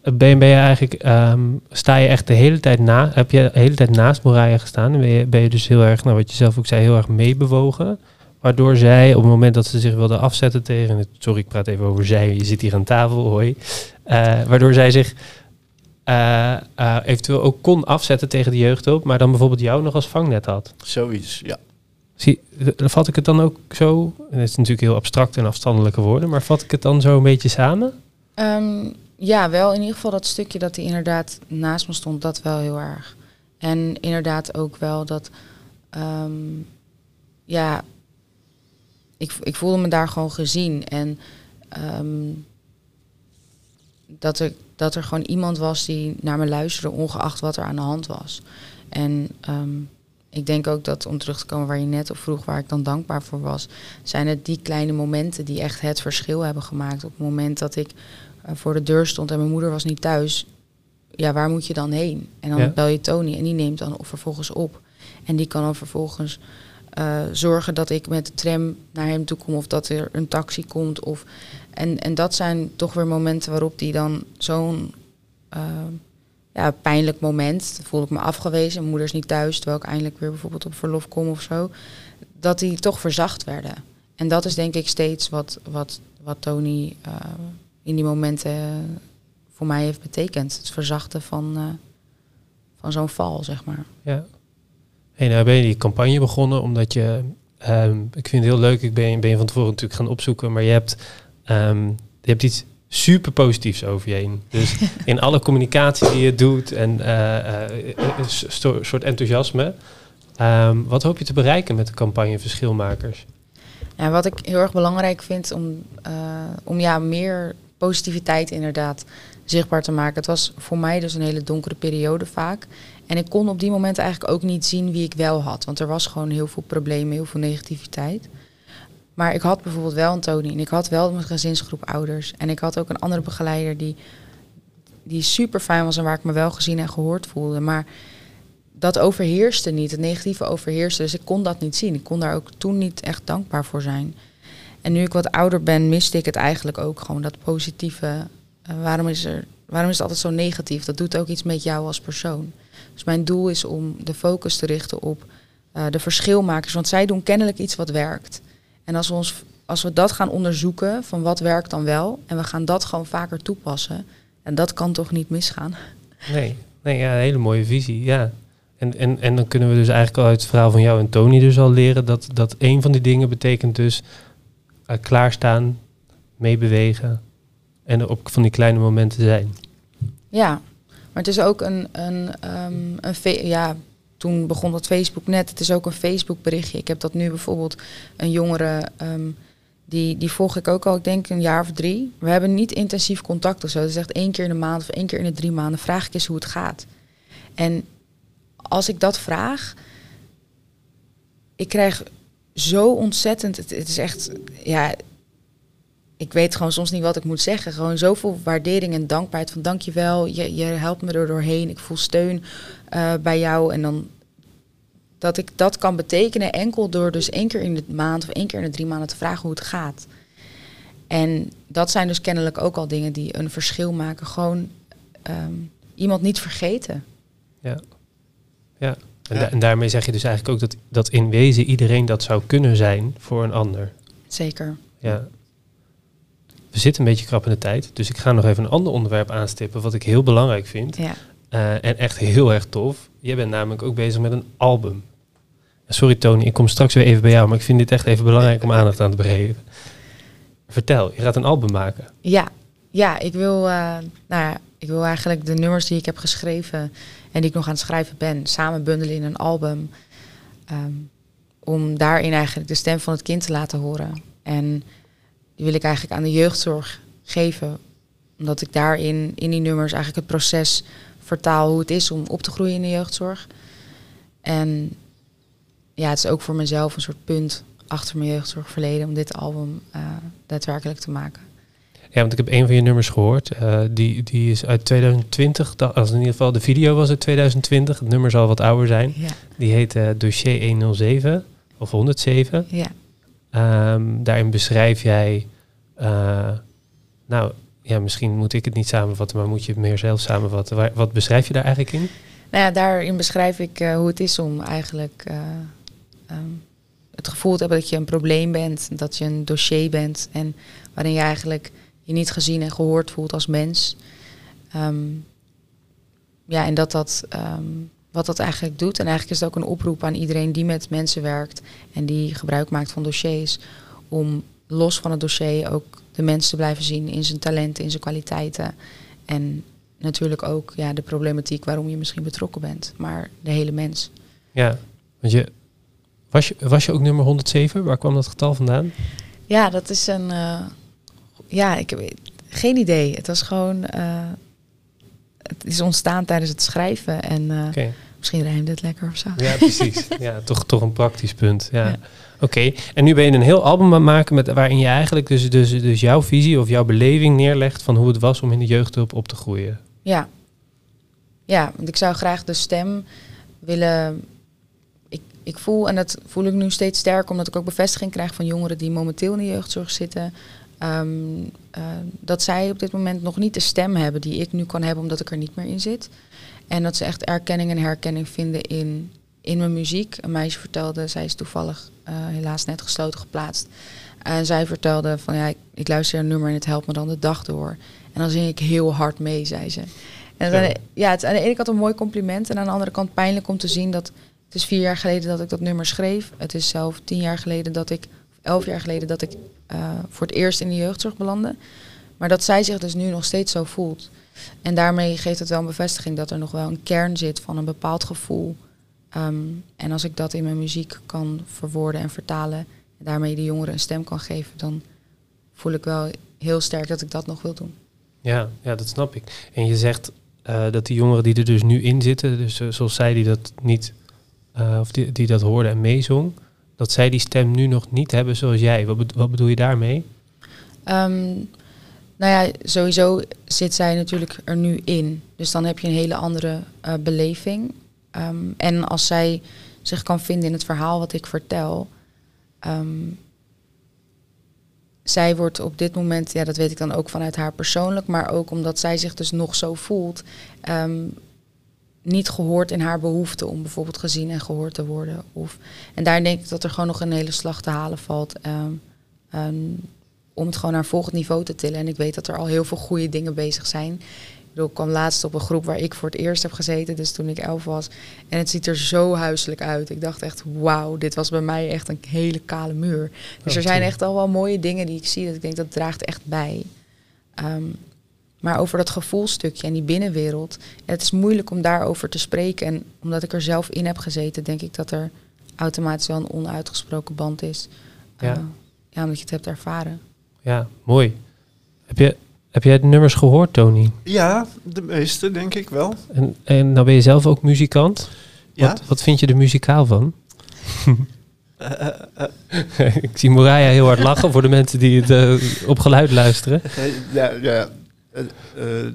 ben, ben je eigenlijk, ehm, sta je echt de hele tijd na, heb je de hele tijd naast Moraya gestaan en ben je, ben je dus heel erg, nou wat je zelf ook zei, heel erg meebewogen. Waardoor zij op het moment dat ze zich wilde afzetten tegen, het- sorry ik praat even over zij, je zit hier aan tafel, hoi. Eh, waardoor zij zich eh, eh, eventueel ook kon afzetten tegen de jeugdhulp, maar dan bijvoorbeeld jou nog als vangnet had. Zoiets, ja. Zie, vat ik het dan ook zo? En het is natuurlijk heel abstract en afstandelijke woorden, maar vat ik het dan zo een beetje samen? Ehm, ja, wel in ieder geval dat stukje dat hij inderdaad naast me stond, dat wel heel erg. En inderdaad ook wel dat, ehm, ja, ik, ik voelde me daar gewoon gezien. En ehm, dat, er, dat er gewoon iemand was die naar me luisterde, ongeacht wat er aan de hand was. En ehm, ik denk ook dat, om terug te komen waar je net op vroeg, waar ik dan dankbaar voor was, zijn het die kleine momenten die echt het verschil hebben gemaakt. Op het moment dat ik eh, voor de deur stond en mijn moeder was niet thuis, ja, waar moet je dan heen? En dan Ja. bel je Tony en die neemt dan vervolgens op. En die kan dan vervolgens eh, zorgen dat ik met de tram naar hem toe kom of dat er een taxi komt. Of, en, en dat zijn toch weer momenten waarop die dan zo'n eh, ja, pijnlijk moment, voel ik me afgewezen, mijn moeder is niet thuis, terwijl ik eindelijk weer bijvoorbeeld op verlof kom of zo, dat die toch verzacht werden. En dat is denk ik steeds wat, wat, wat Tony eh, in die momenten voor mij heeft betekend. Het verzachten van, van zo'n val, zeg maar. Ja. En nou ben je die campagne begonnen omdat je, ehm, ik vind het heel leuk, ik ben, ben je van tevoren natuurlijk gaan opzoeken, maar je hebt, ehm, je hebt iets super positiefs over je heen. Dus in alle communicatie die je doet en eh, eh, een sto- soort enthousiasme. Ehm, wat hoop je te bereiken met de campagne Verschilmakers? Ja, wat ik heel erg belangrijk vind om, eh, om ja, meer positiviteit inderdaad zichtbaar te maken. Het was voor mij dus een hele donkere periode vaak. En ik kon op die moment eigenlijk ook niet zien wie ik wel had. Want er was gewoon heel veel problemen, heel veel negativiteit. Maar ik had bijvoorbeeld wel een Tony en ik had wel mijn gezinsgroep ouders. En ik had ook een andere begeleider die, die super fijn was en waar ik me wel gezien en gehoord voelde. Maar dat overheerste niet, het negatieve overheerste. Dus ik kon dat niet zien. Ik kon daar ook toen niet echt dankbaar voor zijn. En nu ik wat ouder ben, miste ik het eigenlijk ook gewoon, dat positieve. Waarom, is er, waarom is het altijd zo negatief? Dat doet ook iets met jou als persoon. Dus mijn doel is om de focus te richten op eh, de verschilmakers. Want zij doen kennelijk iets wat werkt. En als we, ons, als we dat gaan onderzoeken, van wat werkt dan wel, en we gaan dat gewoon vaker toepassen, en dat kan toch niet misgaan. Nee, nee ja, een hele mooie visie, ja. En, en, en dan kunnen we dus eigenlijk al uit het verhaal van jou en Tony dus al leren dat, dat een van die dingen betekent dus eh, klaarstaan, meebewegen en op van die kleine momenten zijn. Ja, maar het is ook een, een, ehm, een ja, toen begon dat Facebook net. Het is ook een Facebook berichtje. Ik heb dat nu bijvoorbeeld een jongere ehm, die, die volg ik ook al, ik denk een jaar of drie. We hebben niet intensief contact of zo. Dus echt één keer in de maand of één keer in de drie maanden vraag ik eens hoe het gaat. En als ik dat vraag, ik krijg zo ontzettend, het, het is echt, ja, ik weet gewoon soms niet wat ik moet zeggen. Gewoon zoveel waardering en dankbaarheid van dankjewel, je, je helpt me er doorheen, ik voel steun uh, bij jou. En dan dat ik dat kan betekenen enkel door dus één keer in de maand of één keer in de drie maanden te vragen hoe het gaat. En dat zijn dus kennelijk ook al dingen die een verschil maken. Gewoon um, iemand niet vergeten. Ja, ja. En, da en, daarmee zeg je dus eigenlijk ook dat, dat in wezen iedereen dat zou kunnen zijn voor een ander. Zeker. Ja. We zitten een beetje krap in de tijd, dus ik ga nog even een ander onderwerp aanstippen wat ik heel belangrijk vind. Ja. Uh, en echt heel erg tof. Je bent namelijk ook bezig met een album. Sorry Tony, ik kom straks weer even bij jou, maar ik vind dit echt even belangrijk om aandacht aan te geven. Vertel, je gaat een album maken. Ja, ja ik, wil, uh, nou ja, ik wil eigenlijk de nummers die ik heb geschreven en die ik nog aan het schrijven ben, samen bundelen in een album. Um, om daarin eigenlijk de stem van het kind te laten horen. En die wil ik eigenlijk aan de jeugdzorg geven. Omdat ik daarin, in die nummers, eigenlijk het proces vertaal hoe het is om op te groeien in de jeugdzorg. En ja, het is ook voor mezelf een soort punt achter mijn jeugdzorgverleden om dit album uh, daadwerkelijk te maken. Ja, want ik heb een van je nummers gehoord. Uh, die, die is uit 2020. Dat, als in ieder geval de video was uit 2020. Het nummer zal wat ouder zijn. Ja. Die heet uh, Dossier 107 of 107. Ja. Um, daarin beschrijf jij. nou, ja, misschien moet ik het niet samenvatten, maar moet je het meer zelf samenvatten. Wat beschrijf je daar eigenlijk in? Nou ja, daarin beschrijf ik hoe het is om eigenlijk um, het gevoel te hebben dat je een probleem bent, dat je een dossier bent en waarin je eigenlijk je niet gezien en gehoord voelt als mens. Um, ja, en dat dat, wat dat eigenlijk doet. En eigenlijk is het ook een oproep aan iedereen die met mensen werkt en die gebruik maakt van dossiers, om los van het dossier ook de mens te blijven zien in zijn talenten, in zijn kwaliteiten. En natuurlijk ook ja, de problematiek waarom je misschien betrokken bent, maar de hele mens. Ja, want je, was je, was je ook nummer 107? Waar kwam dat getal vandaan? Ja, dat is een. Uh, ja, ik heb geen idee. Het was gewoon. Uh, het is ontstaan tijdens het schrijven. En uh, okay. misschien rijmde het lekker of zo. Ja, precies. ja, toch, toch een praktisch punt. Ja. ja. Oké, okay. en nu ben je een heel album aan het maken met, waarin je eigenlijk dus, dus, dus jouw visie of jouw beleving neerlegt van hoe het was om in de jeugdhulp op te groeien. Ja. Ja, want ik zou graag de stem willen ik voel, en dat voel ik nu steeds sterker, omdat ik ook bevestiging krijg van jongeren die momenteel in de jeugdzorg zitten. Um, uh, dat zij op dit moment nog niet de stem hebben die ik nu kan hebben, omdat ik er niet meer in zit. En dat ze echt erkenning en herkenning vinden in, in mijn muziek. Een meisje vertelde, zij is toevallig uh, helaas net gesloten geplaatst. En zij vertelde van ja, ik, ik luister een nummer en het helpt me dan de dag door. En dan zing ik heel hard mee, zei ze. En ja. ja, het is aan de ene kant een mooi compliment en aan de andere kant pijnlijk om te zien dat het is vier jaar geleden dat ik dat nummer schreef. Het is zelf tien jaar geleden dat ik, elf jaar geleden dat ik uh, voor het eerst in de jeugdzorg belandde. Maar dat zij zich dus nu nog steeds zo voelt. En daarmee geeft het wel een bevestiging dat er nog wel een kern zit van een bepaald gevoel. Um, en als ik dat in mijn muziek kan verwoorden en vertalen, en daarmee de jongeren een stem kan geven, dan voel ik wel heel sterk dat ik dat nog wil doen. Ja, ja dat snap ik. En je zegt uh, dat die jongeren die er dus nu in zitten, dus uh, zoals zij die dat niet of die, die dat hoorde en meezong, dat zij die stem nu nog niet hebben zoals jij. Wat, wat bedoel je daarmee? Um, nou ja, sowieso zit zij natuurlijk er nu in. Dus dan heb je een hele andere uh, beleving. Um, en als zij zich kan vinden in het verhaal wat ik vertel. Um, zij wordt op dit moment, ja, dat weet ik dan ook vanuit haar persoonlijk, maar ook omdat zij zich dus nog zo voelt, niet gehoord in haar behoefte om bijvoorbeeld gezien en gehoord te worden. Of, en daar denk ik dat er gewoon nog een hele slag te halen valt. Um, um, om het gewoon naar een volgend niveau te tillen. En ik weet dat er al heel veel goede dingen bezig zijn. Ik, bedoel, ik kwam laatst op een groep waar ik voor het eerst heb gezeten, dus toen ik elf was. En het ziet er zo huiselijk uit. Ik dacht echt, wauw, dit was bij mij echt een hele kale muur. Dus er zijn echt al wel mooie dingen die ik zie, dat ik denk dat draagt echt bij. Um, maar over dat gevoelstukje en die binnenwereld. Het is moeilijk om daarover te spreken. En omdat ik er zelf in heb gezeten, denk ik dat er automatisch wel een onuitgesproken band is. Ja. Uh, ja, omdat je het hebt ervaren. Ja, mooi. Heb, je, heb jij de nummers gehoord, Tony? Ja, de meeste denk ik wel. En, en nou ben je zelf ook muzikant. Ja. Wat, wat vind je er muzikaal van? Eh, eh, eh, ik zie Moraya heel hard lachen voor de mensen die het eh, op geluid luisteren. eh, ja, ja. Eh, eh,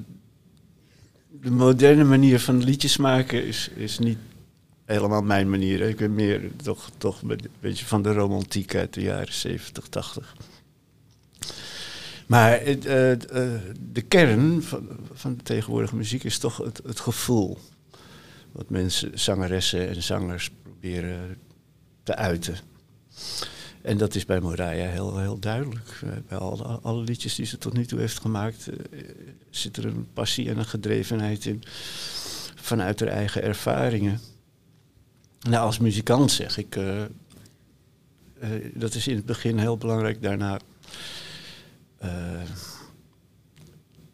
de moderne manier van liedjes maken is, is niet helemaal mijn manier. Ik ben meer toch, toch een beetje van de romantiek uit de jaren 70, 80. Maar eh, de kern van, van de tegenwoordige muziek is toch het, het gevoel. Wat mensen, zangeressen en zangers proberen te uiten. En dat is bij Moraya heel, heel duidelijk. Eh, Bij alle, alle liedjes die ze tot nu toe heeft gemaakt, eh, zit er een passie en een gedrevenheid in. Vanuit haar eigen ervaringen. Nou, als muzikant zeg ik, eh, dat is in het begin heel belangrijk. Daarna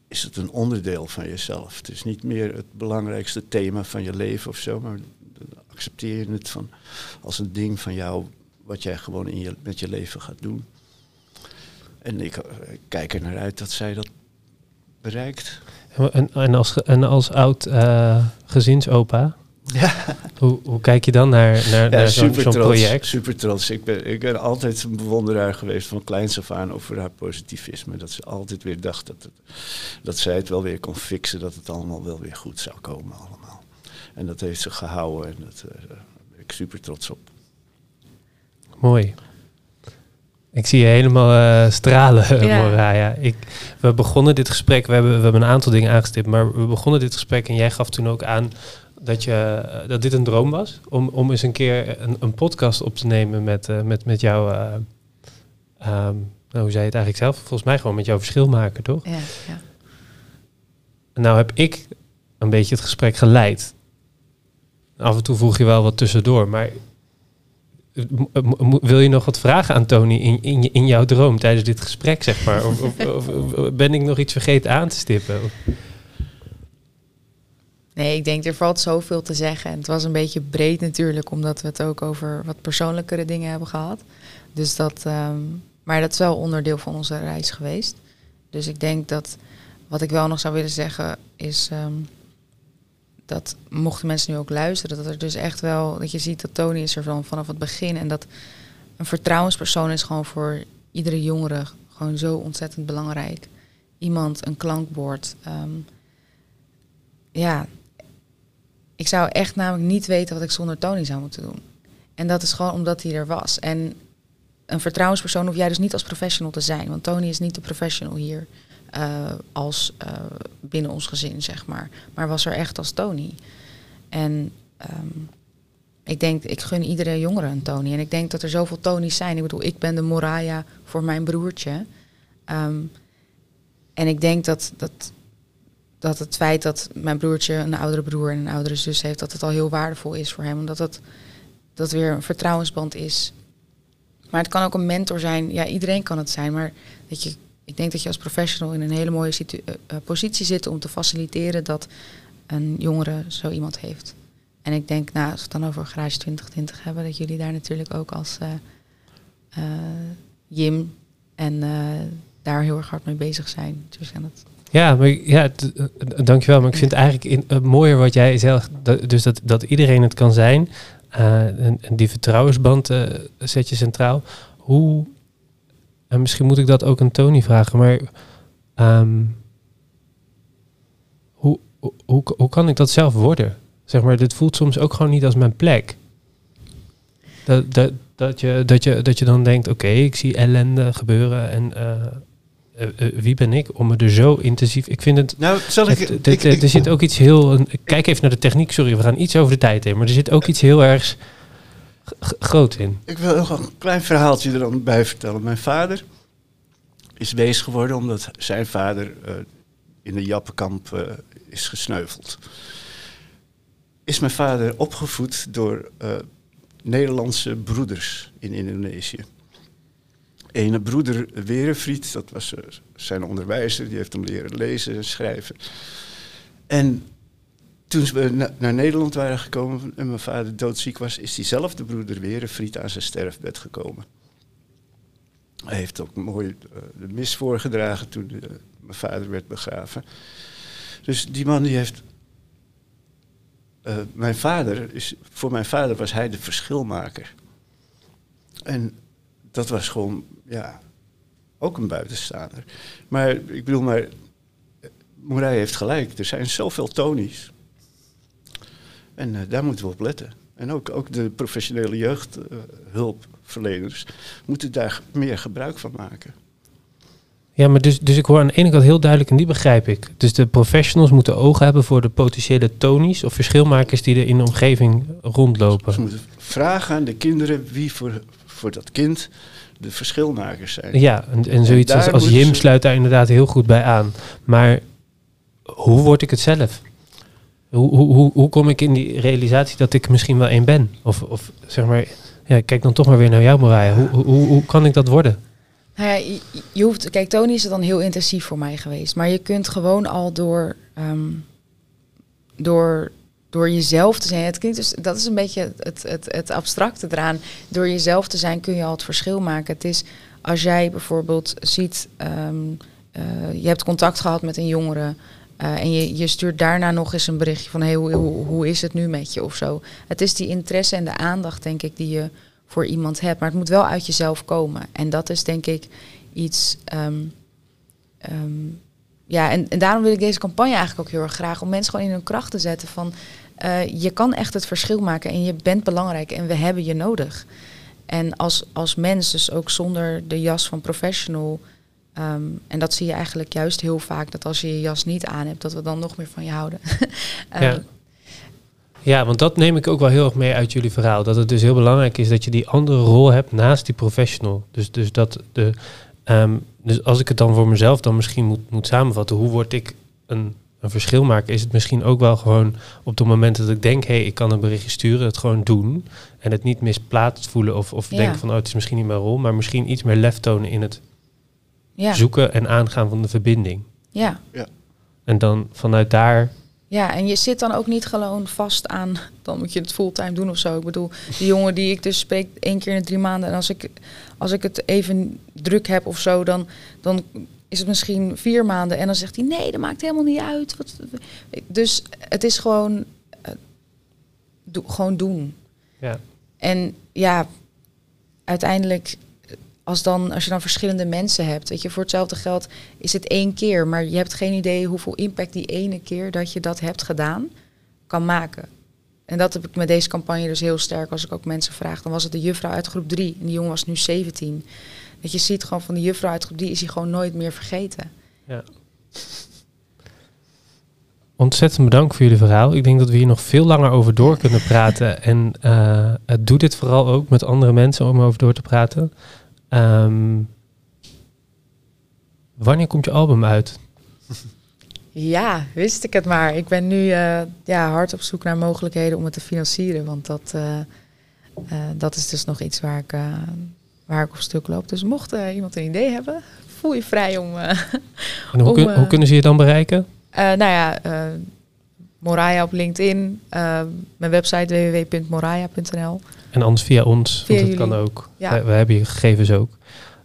is het een onderdeel van jezelf. Het is niet meer het belangrijkste thema van je leven of zo, maar dan accepteer je het van, als een ding van jou, wat jij gewoon in je, met je leven gaat doen. En ik, eh, ik kijk er naar uit dat zij dat bereikt. En, en, als, en als oud eh, gezinsopa, Ja, hoe, hoe kijk je dan naar, naar, naar zo'n project? Super trots. Ik ben, ik ben altijd een bewonderaar geweest van kleins af aan over haar positivisme. Dat ze altijd weer dacht dat, het, dat zij het wel weer kon fixen, dat het allemaal wel weer goed zou komen allemaal. En dat heeft ze gehouden en dat, eh, daar ben ik super trots op. Mooi. Ik zie je helemaal eh, stralen, Ja. Moraya. Ik, we begonnen dit gesprek, we hebben, we hebben een aantal dingen aangestipt, maar we begonnen dit gesprek en jij gaf toen ook aan dat, je, eh, dat dit een droom was. Om, om eens een keer een, een podcast op te nemen met, eh, met, met jou. eh, ehm, nou, hoe zei je het eigenlijk zelf? Volgens mij gewoon met jouw verschil maken, toch? Ja, ja. Nou heb ik een beetje het gesprek geleid. Af en toe voeg je wel wat tussendoor, maar wil je nog wat vragen aan Tony in, in, in jouw droom tijdens dit gesprek, zeg maar? Of, of, of- of ben ik nog iets vergeten aan te stippen? Nee, ik denk er valt zoveel te zeggen. En het was een beetje breed natuurlijk, omdat we het ook over wat persoonlijkere dingen hebben gehad. Dus dat, ehm, maar dat is wel onderdeel van onze reis geweest. Dus ik denk dat wat ik wel nog zou willen zeggen is ehm, dat mochten mensen nu ook luisteren, dat er dus echt wel, dat je ziet dat Tony is er van vanaf het begin en dat een vertrouwenspersoon is gewoon voor iedere jongere gewoon zo ontzettend belangrijk. Iemand, een klankbord. ehm, ja, ik zou echt namelijk niet weten wat ik zonder Tony zou moeten doen. En dat is gewoon omdat hij er was. En een vertrouwenspersoon hoef jij dus niet als professional te zijn. Want Tony is niet de professional hier eh, als eh, binnen ons gezin, zeg maar. Maar was er echt als Tony. En ehm, ik denk, ik gun iedere jongere een Tony. En ik denk dat er zoveel Tony's zijn. Ik bedoel, ik ben de Moraya voor mijn broertje. Ehm, en ik denk dat, dat, dat het feit dat mijn broertje een oudere broer en een oudere zus heeft, dat het al heel waardevol is voor hem. Omdat het dat weer een vertrouwensband is. Maar het kan ook een mentor zijn. Ja, iedereen kan het zijn. Maar dat je, ik denk dat je als professional in een hele mooie eh, eh, positie zit om te faciliteren dat een jongere zo iemand heeft. En ik denk, nou, als we het dan over Garage 2020 hebben, dat jullie daar natuurlijk ook als eh, eh, Jim en daar heel erg hard mee bezig zijn. Dus en dat, Ja, maar ja, dankjewel. Maar ik vind het eigenlijk in, het mooier wat jij zegt. Dat, dus dat, dat iedereen het kan zijn. en, die vertrouwensband zet je centraal. Hoe, en misschien moet ik dat ook aan Tony vragen, maar ehm, hoe, hoe, hoe, kan ik dat zelf worden? Zeg maar, dit voelt soms ook gewoon niet als mijn plek. Dat, dat, dat, je, dat, je, dat je dan denkt, oké, ik zie ellende gebeuren en eh, eh, eh, wie ben ik om me er zo intensief... Ik vind het... Nou, zal ik... het- ik- het- ik- er zit ook iets heel... een- Kijk even naar de techniek, sorry, we gaan iets over de tijd heen. Maar er zit ook iets heel erg g- g- groot in. Ik wil nog een klein verhaaltje er dan bij vertellen. Mijn vader is wees geworden omdat zijn vader eh, in de Jappenkamp eh, is gesneuveld. Is mijn vader opgevoed door eh, Nederlandse broeders in Indonesië. Ene broeder Werenfried, dat was zijn onderwijzer, die heeft hem leren lezen en schrijven. En toen we na- naar Nederland waren gekomen en mijn vader doodziek was, is diezelfde broeder Werenfried aan zijn sterfbed gekomen. Hij heeft ook mooi uh, de mis voorgedragen toen uh, mijn vader werd begraven. Dus die man die heeft. Uh, mijn vader is, voor mijn vader was hij de verschilmaker. En dat was gewoon, ja, ook een buitenstaander. Maar ik bedoel, maar Moerij heeft gelijk. Er zijn zoveel Tony's. En uh, daar moeten we op letten. En ook, ook de professionele jeugdhulpverleners uh, moeten daar meer gebruik van maken. Ja, maar dus, dus ik hoor aan de ene kant heel duidelijk, en die begrijp ik. Dus de professionals moeten ogen hebben voor de potentiële Tony's of verschilmakers die er in de omgeving rondlopen. Ze moeten vragen aan de kinderen wie voor, voor dat kind de verschilmakers zijn. Ja, en, en zoiets en als, als Jim sluit daar inderdaad heel goed bij aan. Maar hoe word ik het zelf? Hoe, hoe, hoe, hoe kom ik in die realisatie dat ik misschien wel één ben? Of, of zeg maar, ja, kijk dan toch maar weer naar jou, Marije. Hoe, hoe, hoe kan ik dat worden? Nou ja, je, hoeft, kijk, Tony is het dan heel intensief voor mij geweest. Maar je kunt gewoon al door, um, door, door jezelf te zijn. Het klinkt dus, dat is een beetje het, het, het abstracte eraan. Door jezelf te zijn kun je al het verschil maken. Het is als jij bijvoorbeeld ziet, um, je hebt contact gehad met een jongere. Uh, en je, je stuurt daarna nog eens een berichtje van hey, hoe, hoe, hoe is het nu met je of zo. Het is die interesse en de aandacht, denk ik, die je voor iemand hebt. Maar het moet wel uit jezelf komen. En dat is denk ik iets. Um, um, ja, en, en daarom wil ik deze campagne eigenlijk ook heel erg graag om mensen gewoon in hun kracht te zetten. Van uh, je kan echt het verschil maken en je bent belangrijk en we hebben je nodig. En als, als mens, dus ook zonder de jas van professional. Um, en dat zie je eigenlijk juist heel vaak, dat als je je jas niet aan hebt, dat we dan nog meer van je houden. um, ja. Ja, want dat neem ik ook wel heel erg mee uit jullie verhaal. Dat het dus heel belangrijk is dat je die andere rol hebt naast die professional. Dus, dus, dat de, um, dus als ik het dan voor mezelf dan misschien moet, moet samenvatten, hoe word ik een, een verschil maken? Is het misschien ook wel gewoon op het moment dat ik denk, hé, hey, ik kan een berichtje sturen, het gewoon doen. En het niet misplaatst voelen of, of ja. denken van, oh, het is misschien niet mijn rol. Maar misschien iets meer lef tonen in het ja. zoeken en aangaan van de verbinding. Ja. ja. En dan vanuit daar ja, en je zit dan ook niet gewoon vast aan, dan moet je het fulltime doen of zo. Ik bedoel, die jongen die ik dus spreek één keer in de drie maanden. En als ik, als ik het even druk heb of zo, dan, dan is het misschien vier maanden. En dan zegt hij, nee, dat maakt helemaal niet uit. Wat, dus het is gewoon, uh, do, gewoon doen. Ja. En ja, uiteindelijk als, dan, als je dan verschillende mensen hebt, weet je, voor hetzelfde geld is het één keer, maar je hebt geen idee hoeveel impact die ene keer dat je dat hebt gedaan kan maken. En dat heb ik met deze campagne dus heel sterk. Als ik ook mensen vraag, dan was het de juffrouw uit groep 3 en die jongen was nu 17. Dat je ziet gewoon van de juffrouw uit groep 3 is hij gewoon nooit meer vergeten. Ja. Ontzettend bedankt voor jullie verhaal. Ik denk dat we hier nog veel langer over door kunnen praten. En uh, doe dit vooral ook met andere mensen om over door te praten. Um, wanneer komt je album uit? Ja, wist ik het maar. Ik ben nu uh, ja, hard op zoek naar mogelijkheden om het te financieren. Want dat, uh, uh, dat is dus nog iets waar ik, waar ik op stuk loop. Dus mocht iemand een idee hebben, voel je vrij om... en hoe, om, kun, hoe, kunnen ze je dan bereiken? nou ja, Moraya op LinkedIn. mijn website www.moraya.nl. En anders via ons, via want dat jullie. kan ook. Ja. We, we, hebben je gegevens ook.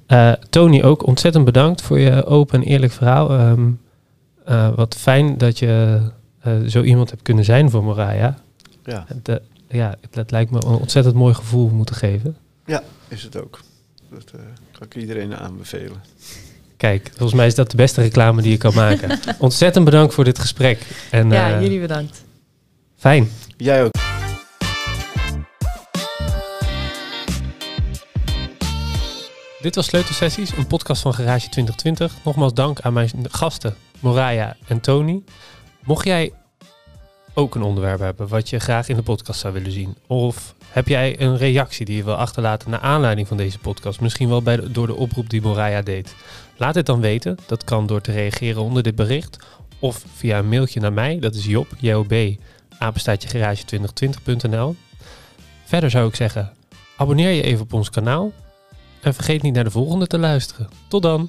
Uh, Tony, ook ontzettend bedankt voor je open en eerlijk verhaal. Um, uh, wat fijn dat je uh, zo iemand hebt kunnen zijn voor Moraya. Ja. De, ja, het lijkt me een ontzettend mooi gevoel moeten geven. Ja, is het ook. Dat kan ik iedereen aanbevelen. Kijk, volgens mij is dat de beste reclame die je kan maken. ontzettend bedankt voor dit gesprek. En, ja, jullie bedankt. Fijn. Jij ook. Dit was Sleutelsessies, een podcast van Garage 2020. Nogmaals dank aan mijn gasten Moraya en Tony. Mocht jij ook een onderwerp hebben wat je graag in de podcast zou willen zien, of heb jij een reactie die je wil achterlaten naar aanleiding van deze podcast, misschien wel bij door de oproep die Moraya deed, laat het dan weten. Dat kan door te reageren onder dit bericht of via een mailtje naar mij. Dat is Job, Job, apenstaatje garage2020.nl. Verder zou ik zeggen, abonneer je even op ons kanaal en vergeet niet naar de volgende te luisteren. Tot dan!